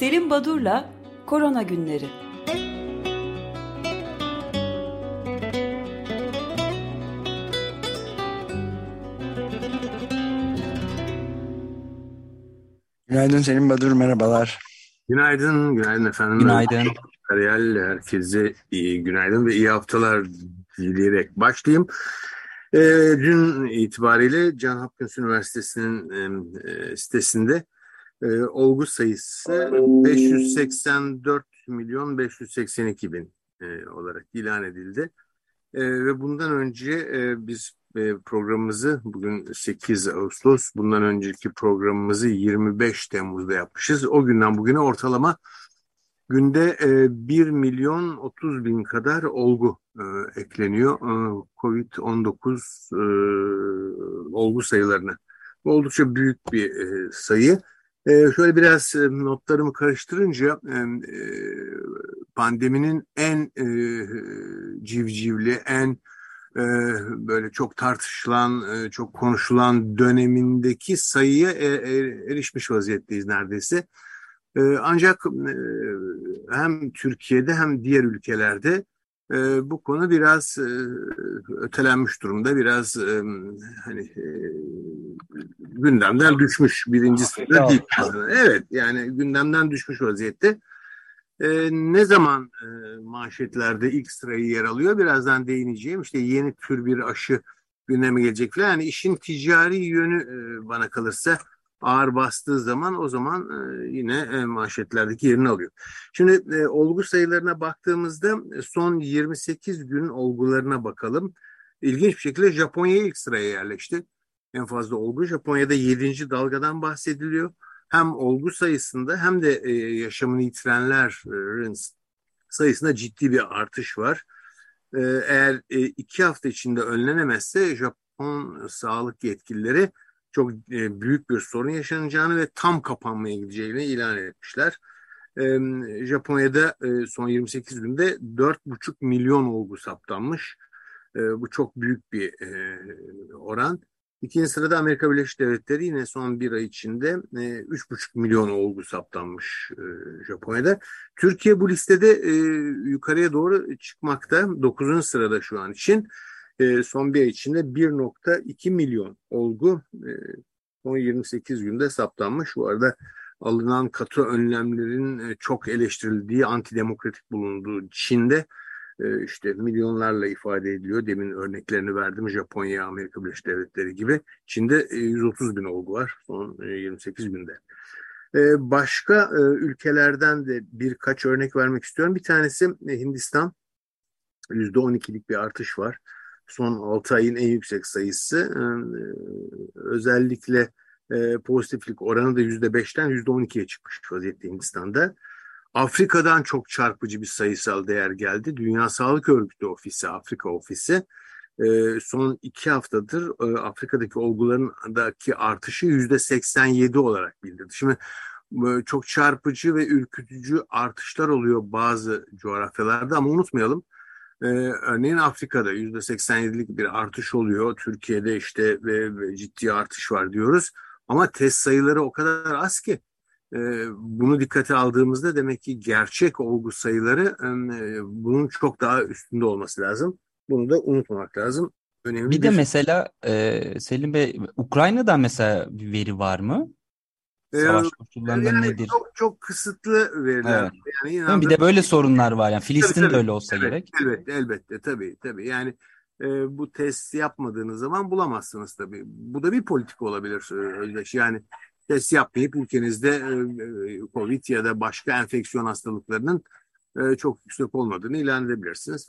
Selim Badur'la Korona Günleri. Günaydın Selim Badur, merhabalar. Günaydın, günaydın efendim. Günaydın. Feryal, herkese iyi günaydın ve iyi haftalar dileyerek başlayayım. E, dün itibariyle John Hopkins Üniversitesi'nin e, sitesinde e, olgu sayısı 584 milyon 582 bin e, olarak ilan edildi. E, ve bundan önce e, biz e, programımızı bugün 8 Ağustos, bundan önceki programımızı 25 Temmuz'da yapmışız. O günden bugüne ortalama günde e, 1 milyon 30 bin kadar olgu e, ekleniyor. E, Covid-19 e, olgu sayılarına. Bu oldukça büyük bir e, sayı. E, şöyle biraz e, notlarımı karıştırınca e, e, pandeminin en civcivli, en böyle çok tartışılan, çok konuşulan dönemindeki sayıya erişmiş vaziyetteyiz neredeyse. Ancak hem Türkiye'de hem diğer ülkelerde e, bu konu biraz e, ötelenmiş durumda, biraz e, hani e, gündemden düşmüş birinci sırada değil. Evet yani gündemden düşmüş vaziyette. E, ne zaman e, manşetlerde ilk sırayı yer alıyor? Birazdan değineceğim. İşte yeni tür bir aşı gündeme gelecek falan. Yani işin ticari yönü e, bana kalırsa ağır bastığı zaman o zaman e, yine e, manşetlerdeki yerini alıyor. Şimdi e, olgu sayılarına baktığımızda son 28 gün olgularına bakalım. İlginç bir şekilde Japonya ilk sıraya yerleşti. En fazla olgu Japonya'da 7. dalgadan bahsediliyor hem olgu sayısında hem de yaşamını yitirenlerin sayısında ciddi bir artış var. Eğer iki hafta içinde önlenemezse Japon sağlık yetkilileri çok e, büyük bir sorun yaşanacağını ve tam kapanmaya gideceğini ilan etmişler. E, Japonya'da e, son 28 günde 4,5 milyon olgu saptanmış. E, bu çok büyük bir e, oran. İkinci sırada Amerika Birleşik Devletleri yine son bir ay içinde e, 3,5 milyon olgu saptanmış e, Japonya'da. Türkiye bu listede e, yukarıya doğru çıkmakta. 9. sırada şu an için. E, son bir ay içinde 1,2 milyon olgu e, son 28 günde saptanmış. Bu arada alınan katı önlemlerin e, çok eleştirildiği, antidemokratik bulunduğu Çin'de işte milyonlarla ifade ediliyor. Demin örneklerini verdim Japonya, Amerika Birleşik Devletleri gibi. Çin'de 130 e, bin olgu var son 28 e, günde. Başka ülkelerden de birkaç örnek vermek istiyorum. Bir tanesi Hindistan. %12'lik bir artış var. Son 6 ayın en yüksek sayısı. Özellikle pozitiflik oranı da %5'ten %12'ye çıkmış vaziyette Hindistan'da. Afrika'dan çok çarpıcı bir sayısal değer geldi. Dünya Sağlık Örgütü Ofisi, Afrika Ofisi e, son iki haftadır e, Afrika'daki olgularındaki artışı yüzde 87 olarak bildirdi. Şimdi e, çok çarpıcı ve ürkütücü artışlar oluyor bazı coğrafyalarda ama unutmayalım örneğin Afrika'da yüzde 87'lik bir artış oluyor. Türkiye'de işte ve ciddi artış var diyoruz. Ama test sayıları o kadar az ki ee, bunu dikkate aldığımızda demek ki gerçek olgu sayıları e, bunun çok daha üstünde olması lazım. Bunu da unutmamak lazım. Önemli bir, bir de mesela e, Selim Bey Ukrayna'dan mesela bir veri var mı? Ee, Savaş koşullarında yani nedir? Çok, çok kısıtlı veriler. Evet. Yani inandım, bir de böyle sorunlar var. Yani Filistin tabii, tabii. de öyle olsa evet, gerek. Elbette, elbette. Tabii, tabii. Yani e, bu test yapmadığınız zaman bulamazsınız tabii. Bu da bir politik olabilir e, Özdeş. Yani test yapmayıp ülkenizde e, e, COVID ya da başka enfeksiyon hastalıklarının e, çok yüksek olmadığını ilan edebilirsiniz.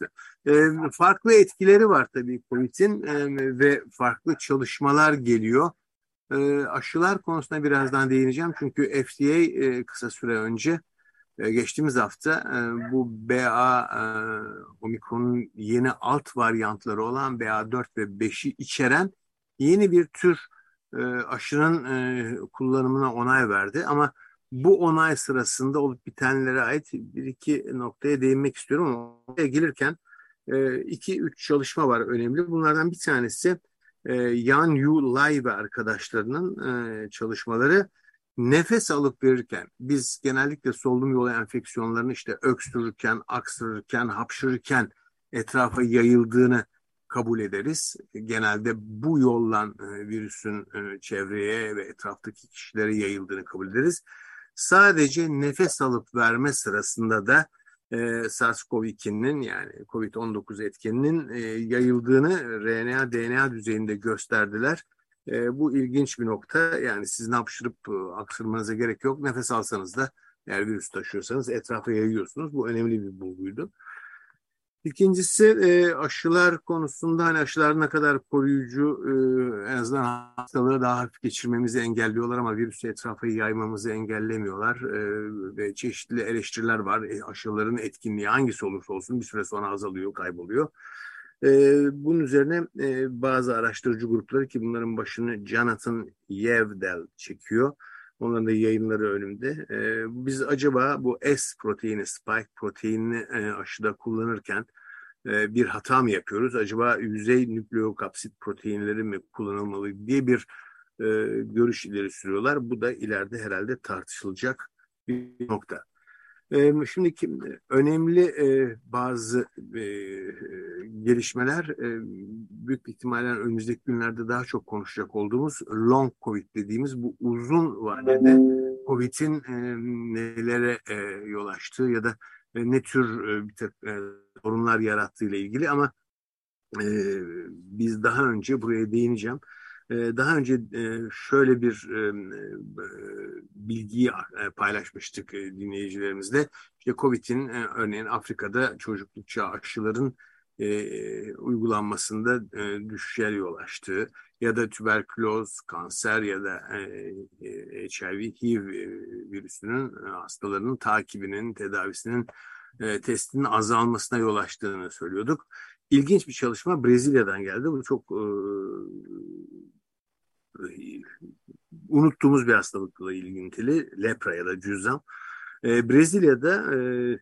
Farklı etkileri var tabii COVID'in ve farklı çalışmalar geliyor. Aşılar konusuna birazdan değineceğim çünkü FDA kısa süre önce geçtiğimiz hafta bu BA omikronun yeni alt varyantları olan BA4 ve 5'i içeren yeni bir tür e, aşının e, kullanımına onay verdi. Ama bu onay sırasında olup bitenlere ait bir iki noktaya değinmek istiyorum. Ama oraya gelirken e, iki üç çalışma var önemli. Bunlardan bir tanesi e, Yan Yu Lai ve arkadaşlarının e, çalışmaları nefes alıp verirken biz genellikle solunum yolu enfeksiyonlarını işte öksürürken, aksırırken, hapşırırken etrafa yayıldığını kabul ederiz. Genelde bu yoldan e, virüsün e, çevreye ve etraftaki kişilere yayıldığını kabul ederiz. Sadece nefes alıp verme sırasında da e, SARS-CoV-2'nin yani COVID-19 etkeninin e, yayıldığını RNA, DNA düzeyinde gösterdiler. E, bu ilginç bir nokta. Yani sizin hapşırıp e, aksırmanıza gerek yok. Nefes alsanız da eğer virüs taşıyorsanız etrafa yayıyorsunuz. Bu önemli bir bulguydu. İkincisi e, aşılar konusunda hani aşılar ne kadar koruyucu e, en azından hastalığı daha hafif geçirmemizi engelliyorlar ama virüsü etrafa yaymamızı engellemiyorlar e, ve çeşitli eleştiriler var. E, aşıların etkinliği hangisi olursa olsun bir süre sonra azalıyor, kayboluyor. E, bunun üzerine e, bazı araştırıcı grupları ki bunların başını Jonathan Yevdel çekiyor Onların da yayınları önümde. E, biz acaba bu S proteini, spike proteinini e, aşıda kullanırken e, bir hata mı yapıyoruz? Acaba yüzey nükleokapsit proteinleri mi kullanılmalı diye bir e, görüş ileri sürüyorlar. Bu da ileride herhalde tartışılacak bir nokta. Şimdi önemli bazı gelişmeler büyük ihtimalle önümüzdeki günlerde daha çok konuşacak olduğumuz long covid dediğimiz bu uzun vadede covid'in nelere yol açtığı ya da ne tür bir sorunlar yarattığı ile ilgili ama biz daha önce buraya değineceğim daha önce e, şöyle bir e, e, bilgiyi paylaşmıştık dinleyicilerimizle. İşte COVID'in örneğin Afrika'da çocukluk çağı aşıların uygulanmasında düşüşe yol açtığı ya da tüberküloz, kanser ya da HIV, HIV virüsünün hastalarının takibinin, tedavisinin, testinin azalmasına yol açtığını söylüyorduk. İlginç bir çalışma Brezilya'dan geldi. Bu çok unuttuğumuz bir hastalıkla ilgili lepra ya da cüzzam. E, Brezilya'da e,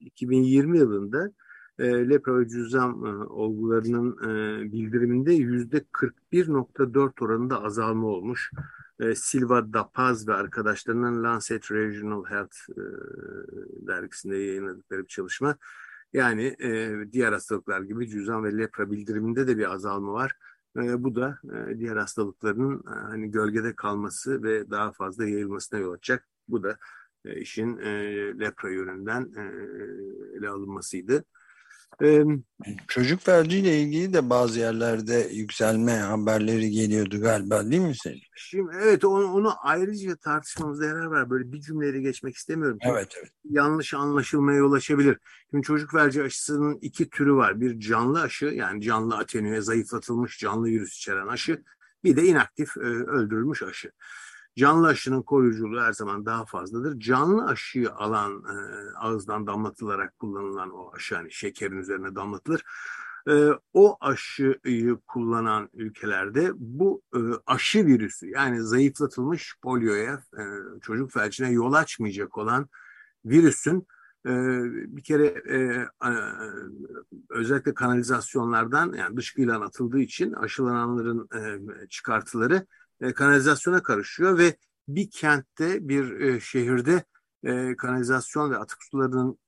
2020 e, yılında e, lepra ve cüzzam e, olgularının e, bildiriminde yüzde 41.4 oranında azalma olmuş. E, Silva da Paz ve arkadaşlarının Lancet Regional Health e, dergisinde yayınladıkları bir çalışma. Yani e, diğer hastalıklar gibi cüzzam ve lepra bildiriminde de bir azalma var. E, bu da e, diğer hastalıkların e, hani gölgede kalması ve daha fazla yayılmasına yol açacak. Bu da e, işin e, lepra yönünden e, ele alınmasıydı. Çocuk felciyle ilgili de bazı yerlerde yükselme haberleri geliyordu galiba değil mi Selim? Şimdi evet onu, onu ayrıca tartışmamızda yarar var. Böyle bir cümleyle geçmek istemiyorum. Evet evet. Yanlış anlaşılmaya yol açabilir. Şimdi çocuk felci aşısının iki türü var. Bir canlı aşı yani canlı atenüye zayıflatılmış canlı virüs içeren aşı. Bir de inaktif öldürülmüş aşı. Canlı aşının koruyuculuğu her zaman daha fazladır. Canlı aşıyı alan e, ağızdan damlatılarak kullanılan o aşı hani şekerin üzerine damlatılır. E, o aşıyı kullanan ülkelerde bu e, aşı virüsü yani zayıflatılmış polioya, e, çocuk felcine yol açmayacak olan virüsün e, bir kere e, e, özellikle kanalizasyonlardan yani dışkıyla atıldığı için aşılananların e, çıkartıları e, kanalizasyona karışıyor ve bir kentte, bir e, şehirde e, kanalizasyon ve atık sularının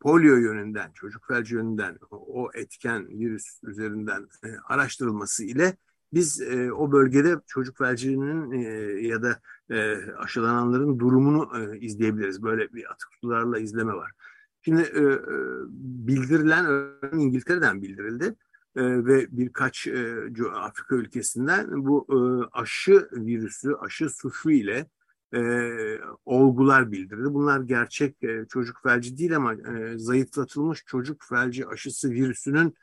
polio yönünden, çocuk felci yönünden o etken virüs üzerinden araştırılması ile biz e, o bölgede çocuk felcinin e, ya da e, aşılananların durumunu e, izleyebiliriz. Böyle bir atık sularla izleme var. Şimdi e bildirilen İngiltere'den bildirildi e, ve birkaç e, Afrika ülkesinden bu e, aşı virüsü, aşı suçu ile e, olgular bildirdi. Bunlar gerçek çocuk felci değil ama zayıflatılmış çocuk felci aşısı virüsünün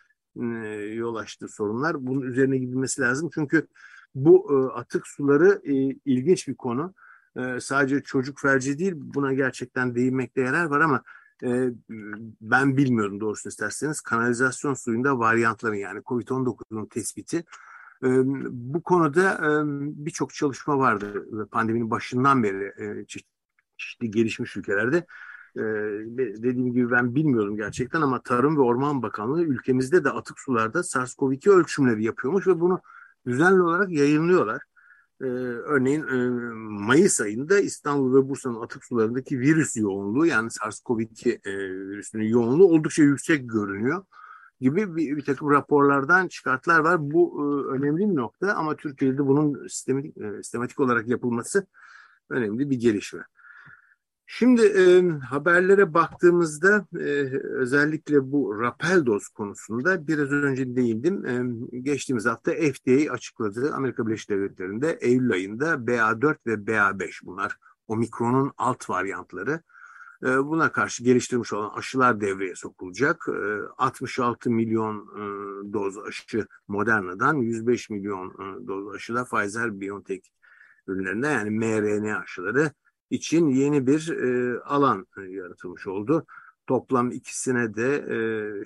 yol açtığı sorunlar. Bunun üzerine gidilmesi lazım. Çünkü bu atık suları ilginç bir konu. Sadece çocuk felci değil buna gerçekten değinmekte yarar var ama e, ben bilmiyorum doğrusunu isterseniz kanalizasyon suyunda varyantların yani COVID-19'un tespiti e, bu konuda e, birçok çalışma vardı pandeminin başından beri e, çeşitli gelişmiş ülkelerde. Ee, dediğim gibi ben bilmiyorum gerçekten ama Tarım ve Orman Bakanlığı ülkemizde de atık sularda SARS-CoV-2 ölçümleri yapıyormuş ve bunu düzenli olarak yayınlıyorlar. Ee, örneğin e, Mayıs ayında İstanbul ve Bursa'nın atık sularındaki virüs yoğunluğu yani SARS-CoV-2 e, virüsünün yoğunluğu oldukça yüksek görünüyor gibi bir, bir takım raporlardan çıkartlar var. Bu e, önemli bir nokta ama Türkiye'de bunun sistematik, e, sistematik olarak yapılması önemli bir gelişme. Şimdi e, haberlere baktığımızda e, özellikle bu Rapeldos konusunda biraz önce değindim. E, geçtiğimiz hafta FDA açıkladı Amerika Birleşik Devletleri'nde Eylül ayında BA4 ve BA5 bunlar omikronun alt varyantları. E, buna karşı geliştirilmiş olan aşılar devreye sokulacak. E, 66 milyon e, doz aşı Moderna'dan 105 milyon e, doz aşı da Pfizer-BioNTech ürünlerinde yani mRNA aşıları için yeni bir e, alan e, yaratılmış oldu. Toplam ikisine de e,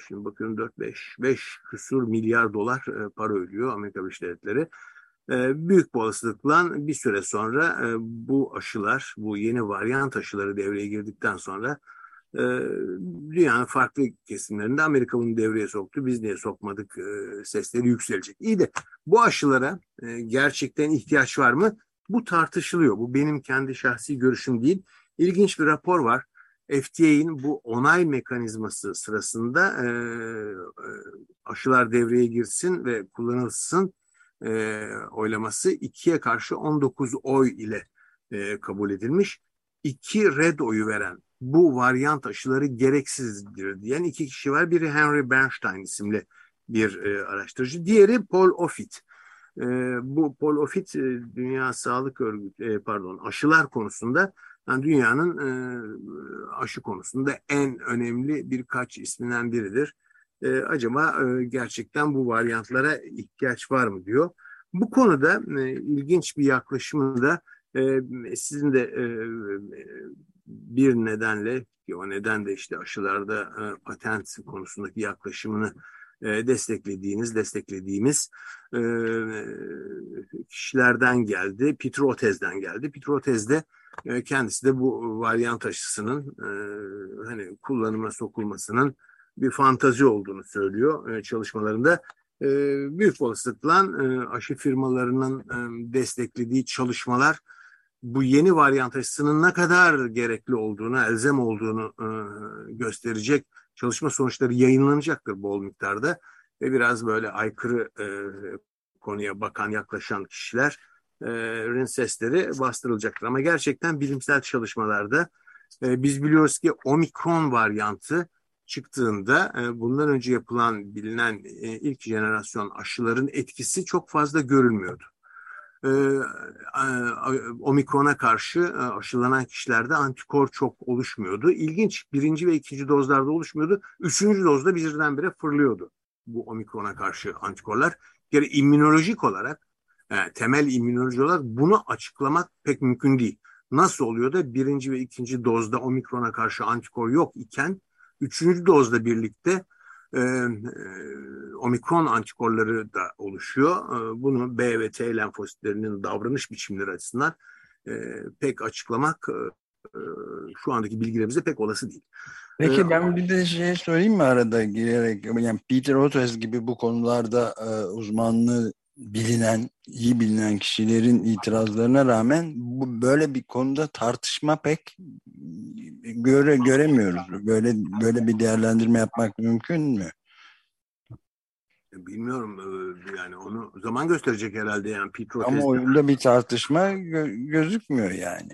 şimdi bakıyorum 4-5 5 küsur milyar dolar e, para ödüyor Amerika Birleşik Devletleri. E, büyük bir olasılıkla bir süre sonra e, bu aşılar, bu yeni varyant aşıları devreye girdikten sonra e, dünyanın farklı kesimlerinde Amerika bunu devreye soktu. Biz niye sokmadık e, sesleri yükselecek. İyi de bu aşılara e, gerçekten ihtiyaç var mı? Bu tartışılıyor. Bu benim kendi şahsi görüşüm değil. İlginç bir rapor var. FDA'in bu onay mekanizması sırasında e, aşılar devreye girsin ve kullanılsın e, oylaması ikiye karşı 19 oy ile e, kabul edilmiş. İki red oyu veren bu varyant aşıları gereksizdir diyen iki kişi var. Biri Henry Bernstein isimli bir e, araştırıcı. Diğeri Paul Offit. E, bu Paul Offit e, Dünya Sağlık Örgütü e, pardon aşılar konusunda yani dünyanın e, aşı konusunda en önemli birkaç isminden biridir. E, acaba e, gerçekten bu varyantlara ihtiyaç var mı diyor. Bu konuda e, ilginç bir yaklaşımı da e, sizin de e, bir nedenle o neden de işte aşılarda e, patent konusundaki yaklaşımını e, desteklediğiniz, desteklediğimiz e, kişilerden geldi. Pitrotez'den geldi. Pitrotez'de e, kendisi de bu varyant aşısının e, hani kullanıma sokulmasının bir fantazi olduğunu söylüyor e, çalışmalarında. E, büyük olasılıkla e, aşı firmalarının e, desteklediği çalışmalar bu yeni varyant aşısının ne kadar gerekli olduğunu, elzem olduğunu e, gösterecek çalışma sonuçları yayınlanacaktır bol miktarda ve biraz böyle aykırı e, konuya bakan, yaklaşan kişilerin sesleri bastırılacaktır. Ama gerçekten bilimsel çalışmalarda e, biz biliyoruz ki omikron varyantı çıktığında e, bundan önce yapılan bilinen e, ilk jenerasyon aşıların etkisi çok fazla görülmüyordu. E, omikrona karşı aşılanan kişilerde antikor çok oluşmuyordu. İlginç birinci ve ikinci dozlarda oluşmuyordu. Üçüncü dozda birdenbire fırlıyordu bu omikrona karşı antikorlar. Yani immünolojik olarak temel immünoloji olarak bunu açıklamak pek mümkün değil. Nasıl oluyor da birinci ve ikinci dozda omikrona karşı antikor yok iken Üçüncü dozla birlikte e, e, omikron antikorları da oluşuyor. E, bunu B ve T lenfositlerinin davranış biçimleri açısından e, pek açıklamak e, e şu andaki bilgilerimizde pek olası değil. Peki ee, ben bir de şey söyleyeyim mi arada girerek? Yani Peter Otes gibi bu konularda e, uzmanlığı bilinen, iyi bilinen kişilerin itirazlarına rağmen bu böyle bir konuda tartışma pek göre göremiyoruz. Böyle böyle bir değerlendirme yapmak mümkün mü? Bilmiyorum e, yani onu zaman gösterecek herhalde yani Pete Ama oyunda bir tartışma gö gözükmüyor yani.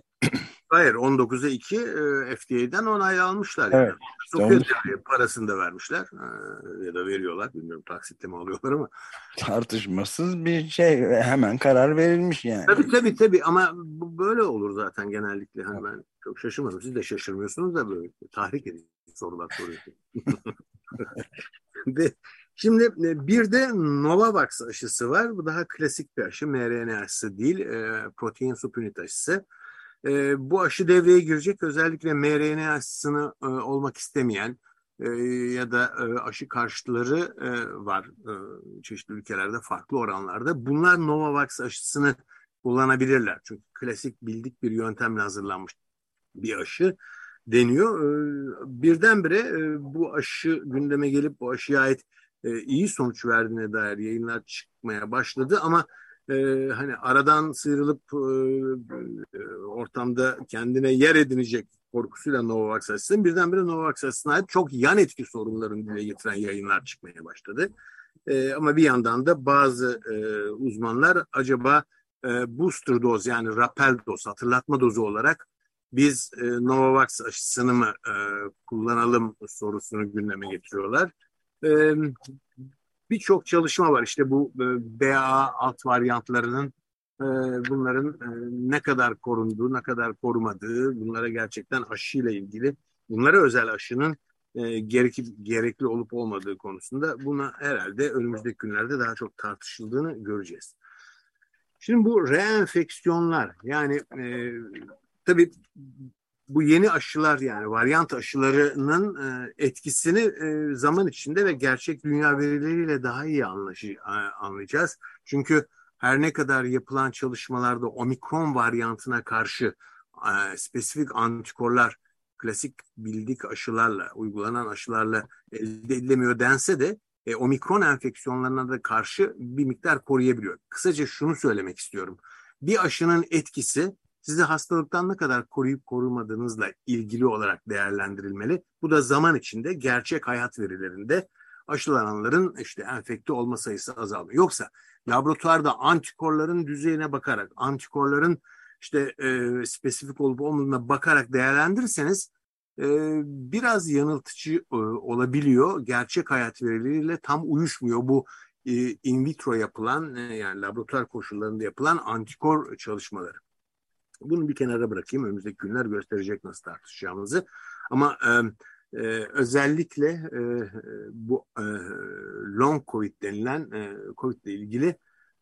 Hayır 19'a 2 e, FDA'den onay almışlar. Evet. Yani. Sokuyor parasını da vermişler e, ya da veriyorlar bilmiyorum taksitle mi alıyorlar ama. Tartışmasız bir şey hemen karar verilmiş yani. Tabii tabii tabii ama bu böyle olur zaten genellikle. Hani ben çok şaşırmadım. Siz de şaşırmıyorsunuz da böyle tahrik edici sorular soruyorsunuz. Şimdi e, bir de Novavax aşısı var. Bu daha klasik bir aşı. mRNA aşısı değil. E, protein subunit aşısı. E, bu aşı devreye girecek. Özellikle mRNA aşısını e, olmak istemeyen e, ya da e, aşı karşıtları e, var e, çeşitli ülkelerde farklı oranlarda. Bunlar Novavax aşısını kullanabilirler. Çünkü klasik bildik bir yöntemle hazırlanmış bir aşı deniyor. E, birdenbire e, bu aşı gündeme gelip bu aşıya ait e, iyi sonuç verdiğine dair yayınlar çıkmaya başladı ama e, hani aradan sıyrılıp e, ortamda kendine yer edinecek korkusuyla Novavax aşısının birdenbire Novavax aşısına ait çok yan etki sorunlarını dile getiren yayınlar çıkmaya başladı. E, ama bir yandan da bazı e, uzmanlar acaba e, booster doz yani rapel doz hatırlatma dozu olarak biz e, Novavax aşısını mı e, kullanalım sorusunu gündeme getiriyorlar. E, Birçok çalışma var işte bu e, BA alt varyantlarının e, bunların e, ne kadar korunduğu, ne kadar korumadığı, bunlara gerçekten aşıyla ilgili, bunlara özel aşının gerekli, gerekli olup olmadığı konusunda buna herhalde önümüzdeki günlerde daha çok tartışıldığını göreceğiz. Şimdi bu reenfeksiyonlar yani e, tabii bu yeni aşılar yani varyant aşılarının e, etkisini e, zaman içinde ve gerçek dünya verileriyle daha iyi anlayacağız. Çünkü her ne kadar yapılan çalışmalarda omikron varyantına karşı e, spesifik antikorlar klasik bildik aşılarla, uygulanan aşılarla elde edilemiyor dense de e, omikron enfeksiyonlarına da karşı bir miktar koruyabiliyor. Kısaca şunu söylemek istiyorum. Bir aşının etkisi sizi hastalıktan ne kadar koruyup korumadığınızla ilgili olarak değerlendirilmeli. Bu da zaman içinde gerçek hayat verilerinde aşılananların işte enfekte olma sayısı azalıyor. Yoksa laboratuvarda antikorların düzeyine bakarak, antikorların işte e, spesifik olup olmadığına bakarak değerlendirirseniz e, biraz yanıltıcı e, olabiliyor. Gerçek hayat verileriyle tam uyuşmuyor bu e, in vitro yapılan e, yani laboratuvar koşullarında yapılan antikor çalışmaları. Bunu bir kenara bırakayım. Önümüzdeki günler gösterecek nasıl tartışacağımızı. Ama e, e, özellikle e, bu e, long covid denilen e, covid ile ilgili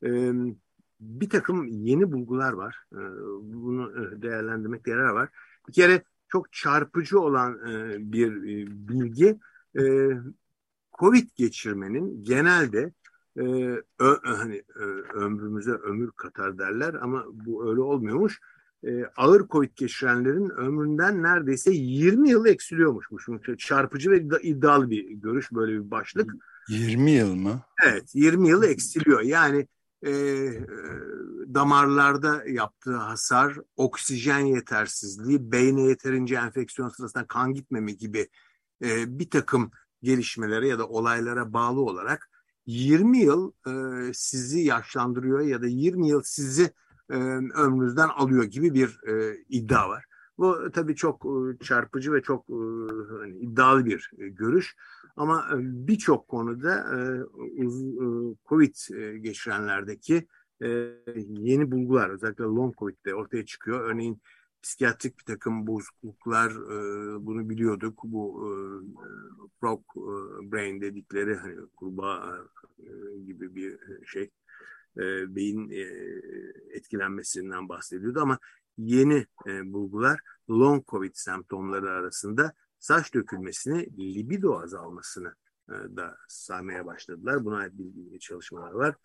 e, bir takım yeni bulgular var. E, bunu değerlendirmek yarar var. Bir kere çok çarpıcı olan e, bir e, bilgi e, covid geçirmenin genelde e, ö, hani e, ömrümüze ömür katar derler ama bu öyle olmuyormuş e, ağır COVID geçirenlerin ömründen neredeyse 20 yıl eksiliyormuş. Bu şimdi çarpıcı ve iddialı bir görüş böyle bir başlık. 20 yıl mı? Evet 20 yıl eksiliyor. Yani e, damarlarda yaptığı hasar, oksijen yetersizliği, beyne yeterince enfeksiyon sırasında kan gitmeme gibi e, bir takım gelişmelere ya da olaylara bağlı olarak 20 yıl e, sizi yaşlandırıyor ya da 20 yıl sizi e, ömrünüzden alıyor gibi bir e, iddia var. Bu tabii çok e, çarpıcı ve çok e, hani, iddialı bir e, görüş. Ama e, birçok konuda e, uz, e, COVID e, geçirenlerdeki e, yeni bulgular özellikle long COVID'de ortaya çıkıyor. Örneğin psikiyatrik bir takım bozukluklar e, bunu biliyorduk. Bu e, frog e, brain dedikleri hani kurbağa e, gibi bir şey e, beyin e, etkilenmesinden bahsediyordu ama yeni e, bulgular long covid semptomları arasında saç dökülmesini, libido azalmasını e, da saymaya başladılar. Buna ait çalışmalar var.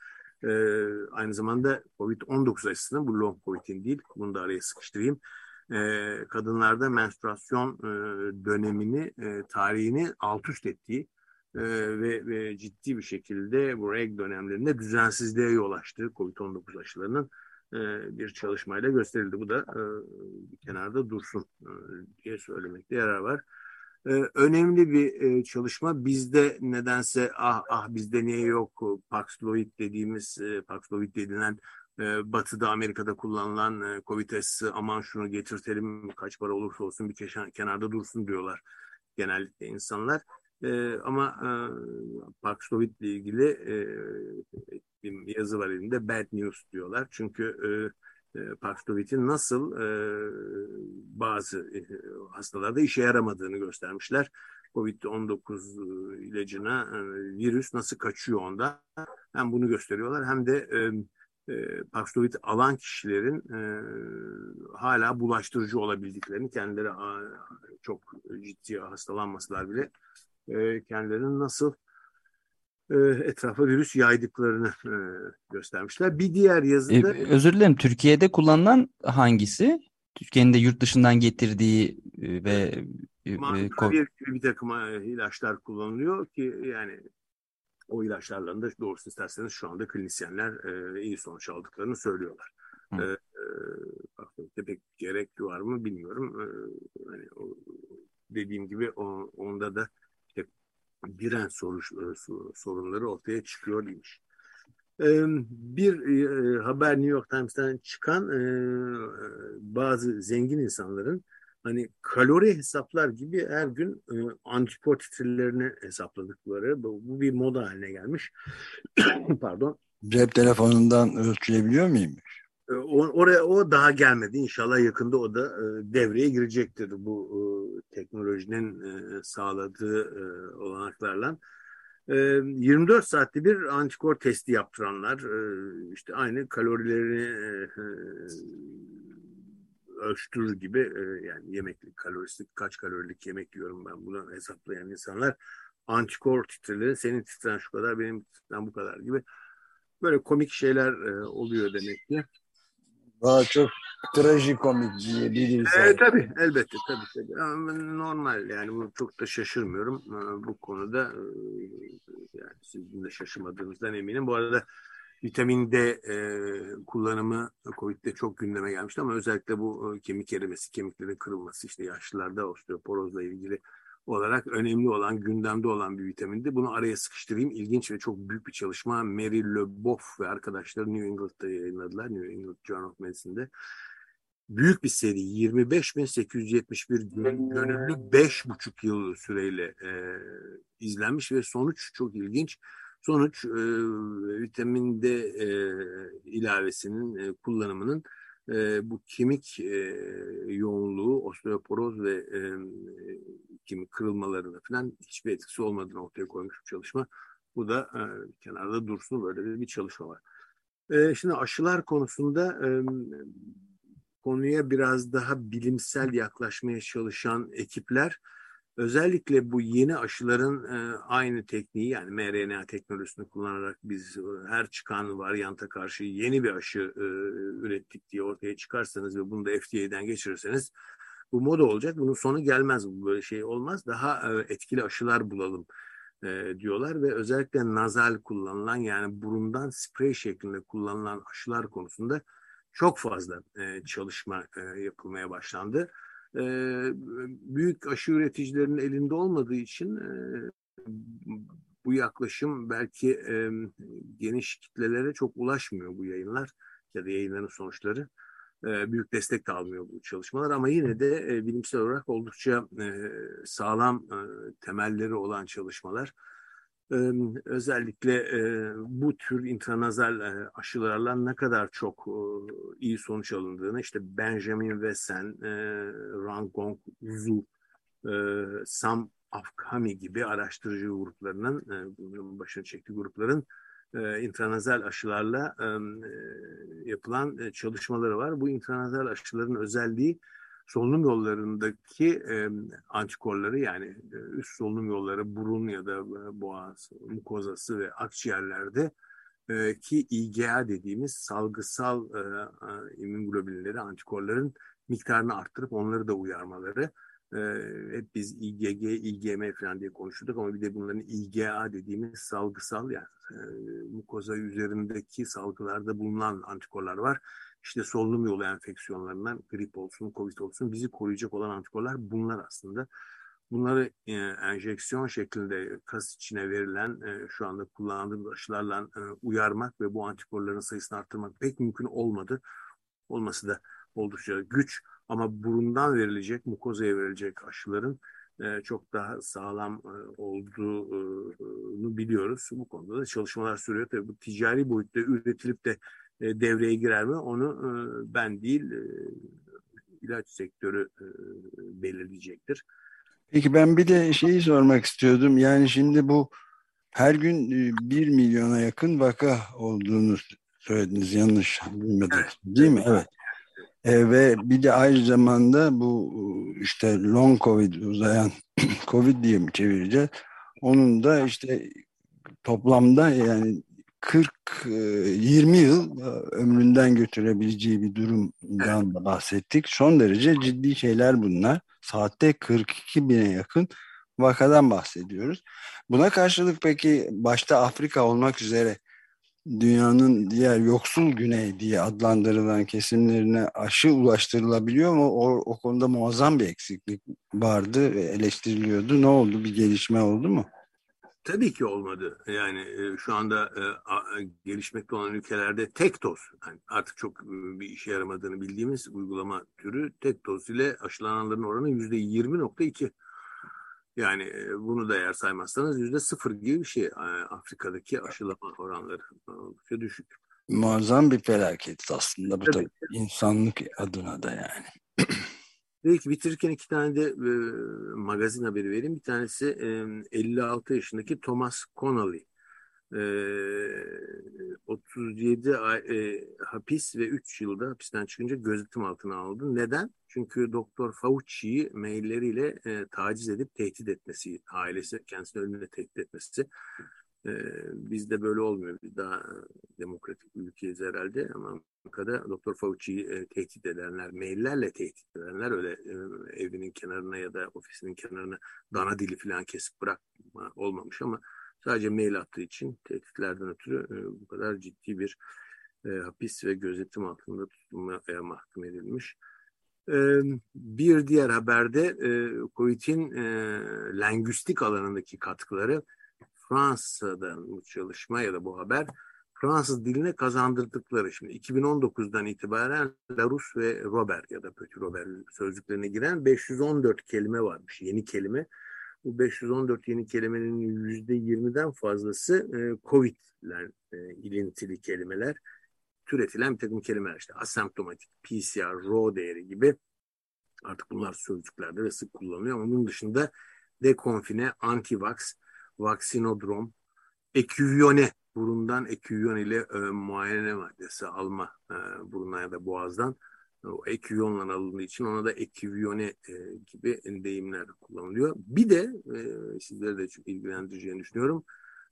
Aynı zamanda COVID-19 aşısının bu long COVID'in değil, bunu da araya sıkıştırayım. Kadınlarda menstruasyon dönemini, tarihini alt üst ettiği e, ve, ve ciddi bir şekilde bu reg dönemlerinde düzensizliğe yol açtığı COVID-19 aşılarının e, bir çalışmayla gösterildi. Bu da e, bir kenarda dursun e, diye söylemekte yarar var. E, önemli bir e, çalışma. Bizde nedense ah ah bizde niye yok Paxlovid dediğimiz e, Paxlovid denilen e, Batı'da Amerika'da kullanılan e, Covid aşısı aman şunu getirtelim kaç para olursa olsun bir kenarda dursun diyorlar genellikle insanlar. E, ama e, Paxlovid ile ilgili e, bir yazı var elimde. Bad news diyorlar. Çünkü e, e, nasıl e, bazı e, hastalarda işe yaramadığını göstermişler. Covid-19 ilacına e, virüs nasıl kaçıyor onda. Hem bunu gösteriyorlar hem de e, e, Paxlovid alan kişilerin e, hala bulaştırıcı olabildiklerini kendileri a, çok ciddi hastalanmasalar bile e, kendilerinin nasıl e, etrafa virüs yaydıklarını e, göstermişler. Bir diğer yazıda... E, özür dilerim. Türkiye'de kullanılan hangisi? Türkiye'nin de yurt dışından getirdiği e, ve Mankavir gibi bir takım ilaçlar kullanılıyor ki yani o ilaçlarla da doğrusu isterseniz şu anda klinisyenler e, iyi sonuç aldıklarını söylüyorlar. Hı. E, e, pek gerek var mı bilmiyorum. E, hani, o, dediğim gibi o, onda da işte direnç soru, sorunları ortaya çıkıyor demiş. Bir haber New York Times'tan çıkan bazı zengin insanların hani kalori hesaplar gibi her gün antikor titrelerini hesapladıkları bu bir moda haline gelmiş. Pardon. Cep telefonundan ölçülebiliyor muymuş? Oraya o daha gelmedi. İnşallah yakında o da devreye girecektir bu teknolojinin sağladığı olanaklarla. 24 saatte bir antikor testi yaptıranlar işte aynı kalorilerini ölçtürür gibi yani yemeklik kalorisi kaç kalorilik yemek yiyorum ben bunu hesaplayan insanlar antikor titreleri senin titren şu kadar benim titren bu kadar gibi böyle komik şeyler oluyor demek ki. Daha çok trajikomik diyebiliriz. E, tabii elbette tabii, tabii. Normal yani bu çok da şaşırmıyorum bu konuda yani sizin de şaşırmadığınızdan eminim. Bu arada vitamin D e, kullanımı COVID'de çok gündeme gelmişti ama özellikle bu kemik erimesi, kemiklerin kırılması işte yaşlılarda osteoporozla ilgili olarak önemli olan, gündemde olan bir vitamindi. Bunu araya sıkıştırayım. İlginç ve çok büyük bir çalışma. Mary LeBoff ve arkadaşları New England'da yayınladılar. New England Journal of Medicine'de. Büyük bir seri. 25.871 gönüllü 5,5 yıl süreyle e, izlenmiş ve sonuç çok ilginç. Sonuç e, vitamin D e, ilavesinin e, kullanımının e, bu kemik e, yoğunluğu, osteoporoz ve e, kemik kırılmalarına falan hiçbir etkisi olmadığını ortaya koymuş bir çalışma. Bu da e, kenarda dursun böyle bir çalışma var. E, şimdi aşılar konusunda e, konuya biraz daha bilimsel yaklaşmaya çalışan ekipler Özellikle bu yeni aşıların e, aynı tekniği yani mRNA teknolojisini kullanarak biz e, her çıkan varyanta karşı yeni bir aşı e, ürettik diye ortaya çıkarsanız ve bunu da FDA'den geçirirseniz bu moda olacak. Bunun sonu gelmez. Bu böyle şey olmaz. Daha e, etkili aşılar bulalım e, diyorlar ve özellikle nazal kullanılan yani burundan sprey şeklinde kullanılan aşılar konusunda çok fazla e, çalışma e, yapılmaya başlandı e, büyük aşı üreticilerinin elinde olmadığı için e, bu yaklaşım belki e, geniş kitlelere çok ulaşmıyor bu yayınlar ya da yayınların sonuçları. E, büyük destek de almıyor bu çalışmalar ama yine de e, bilimsel olarak oldukça e, sağlam e, temelleri olan çalışmalar özellikle bu tür intranazal aşılarla ne kadar çok iyi sonuç alındığını işte Benjamin Wesen, Rangong Zhu, Sam Afkami gibi araştırıcı gruplarının başına çektiği grupların intranazal aşılarla yapılan çalışmaları var. Bu intranazal aşıların özelliği solunum yollarındaki e, antikorları yani e, üst solunum yolları burun ya da e, boğaz, mukozası ve akciğerlerde e, ki IgA dediğimiz salgısal e, e, immünoglobinleri, antikorların miktarını arttırıp onları da uyarmaları. E, hep biz IgG, IgM falan diye konuşuyorduk ama bir de bunların IgA dediğimiz salgısal yani e, mukoza üzerindeki salgılarda bulunan antikorlar var işte solunum yolu enfeksiyonlarından grip olsun, covid olsun bizi koruyacak olan antikorlar bunlar aslında. Bunları e, enjeksiyon şeklinde kas içine verilen e, şu anda kullandığımız aşılarla e, uyarmak ve bu antikorların sayısını arttırmak pek mümkün olmadı. Olması da oldukça güç ama burundan verilecek, mukozaya verilecek aşıların e, çok daha sağlam e, olduğunu biliyoruz. Bu konuda da çalışmalar sürüyor. Tabii bu ticari boyutta üretilip de e, devreye girer mi? Onu e, ben değil e, ilaç sektörü belirleyecektir. Peki ben bir de şeyi sormak istiyordum. Yani şimdi bu her gün bir milyona yakın vaka olduğunu söylediniz yanlış bilmedim. Evet. Değil mi? Evet. E, ve bir de aynı zamanda bu işte long covid uzayan covid diye mi çevireceğiz? Onun da işte toplamda yani 40 20 e, yıl e, ömründen götürebileceği bir durumdan da bahsettik. Son derece ciddi şeyler bunlar. Saatte 42 bine yakın vakadan bahsediyoruz. Buna karşılık peki başta Afrika olmak üzere dünyanın diğer yoksul güney diye adlandırılan kesimlerine aşı ulaştırılabiliyor mu? O, o konuda muazzam bir eksiklik vardı ve eleştiriliyordu. Ne oldu? Bir gelişme oldu mu? Tabii ki olmadı. Yani e, şu anda e, a, gelişmekte olan ülkelerde tek doz, yani artık çok e, bir işe yaramadığını bildiğimiz uygulama türü tek doz ile aşılananların oranı yüzde 20.2. Yani e, bunu da eğer saymazsanız yüzde sıfır gibi bir şey. E, Afrika'daki aşılama oranları oldukça düşük. Muazzam bir felaket aslında bu Tabii. da insanlık adına da yani. Belki bitirirken iki tane de e, magazin haberi vereyim. Bir tanesi e, 56 yaşındaki Thomas Connolly. E, 37 ay, e, hapis ve 3 yılda hapisten çıkınca gözetim altına alındı. Neden? Çünkü Doktor Fauci'yi mailleriyle e, taciz edip tehdit etmesi, ailesi kendisini ölümle tehdit etmesi. E, bizde böyle olmuyor. Biz daha demokratik bir ülkeyiz herhalde ama Amerika'da Doktor Fauci'yi e, tehdit edenler, maillerle tehdit edenler öyle e, evinin kenarına ya da ofisinin kenarına dana dili falan kesip bırakma olmamış ama sadece mail attığı için tehditlerden ötürü e, bu kadar ciddi bir e, hapis ve gözetim altında tutulmaya mahkum edilmiş. Bir diğer haberde COVID'in lengüstik alanındaki katkıları Fransa'dan bu çalışma ya da bu haber Fransız diline kazandırdıkları şimdi 2019'dan itibaren Larus ve Robert ya da Petit Robert sözlüklerine giren 514 kelime varmış yeni kelime. Bu 514 yeni kelimenin %20'den fazlası Covid ile ilintili kelimeler türetilen bir takım kelimeler işte asemptomatik, PCR, RO değeri gibi artık bunlar sözcüklerde de sık kullanılıyor ama bunun dışında dekonfine, antivax, vaksinodrom, eküvyone, burundan eküvyon ile e, muayene maddesi alma e, burundan ya da boğazdan o eküvyonla alındığı için ona da eküvyone e, gibi deyimler kullanılıyor. Bir de e, sizleri de çok ilgilendireceğini düşünüyorum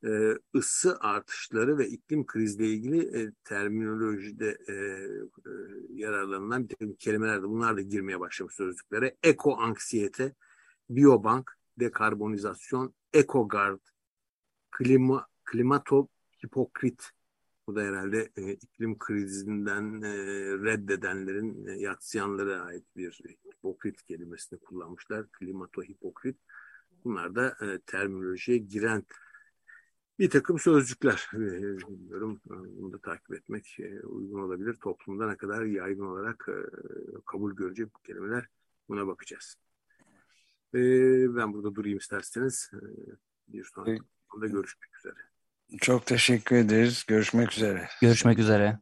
e, ısı artışları ve iklim krizle ilgili e, terminolojide e, e, yararlanılan bir takım kelimeler de bunlar da girmeye başlamış sözlüklere. Eko anksiyete, biobank, dekarbonizasyon, ekogard, klima, klimato hipokrit. Bu da herhalde e, iklim krizinden e, reddedenlerin e, yatsıyanlara ait bir hipokrit kelimesini kullanmışlar. Klimato hipokrit. Bunlar da e, terminolojiye giren bir takım sözcükler bilmiyorum. Bunu da takip etmek uygun olabilir. Toplumda ne kadar yaygın olarak kabul görecek bu kelimeler buna bakacağız. Ben burada durayım isterseniz. Bir sonraki konuda görüşmek üzere. Çok teşekkür ederiz. Görüşmek üzere. Görüşmek üzere.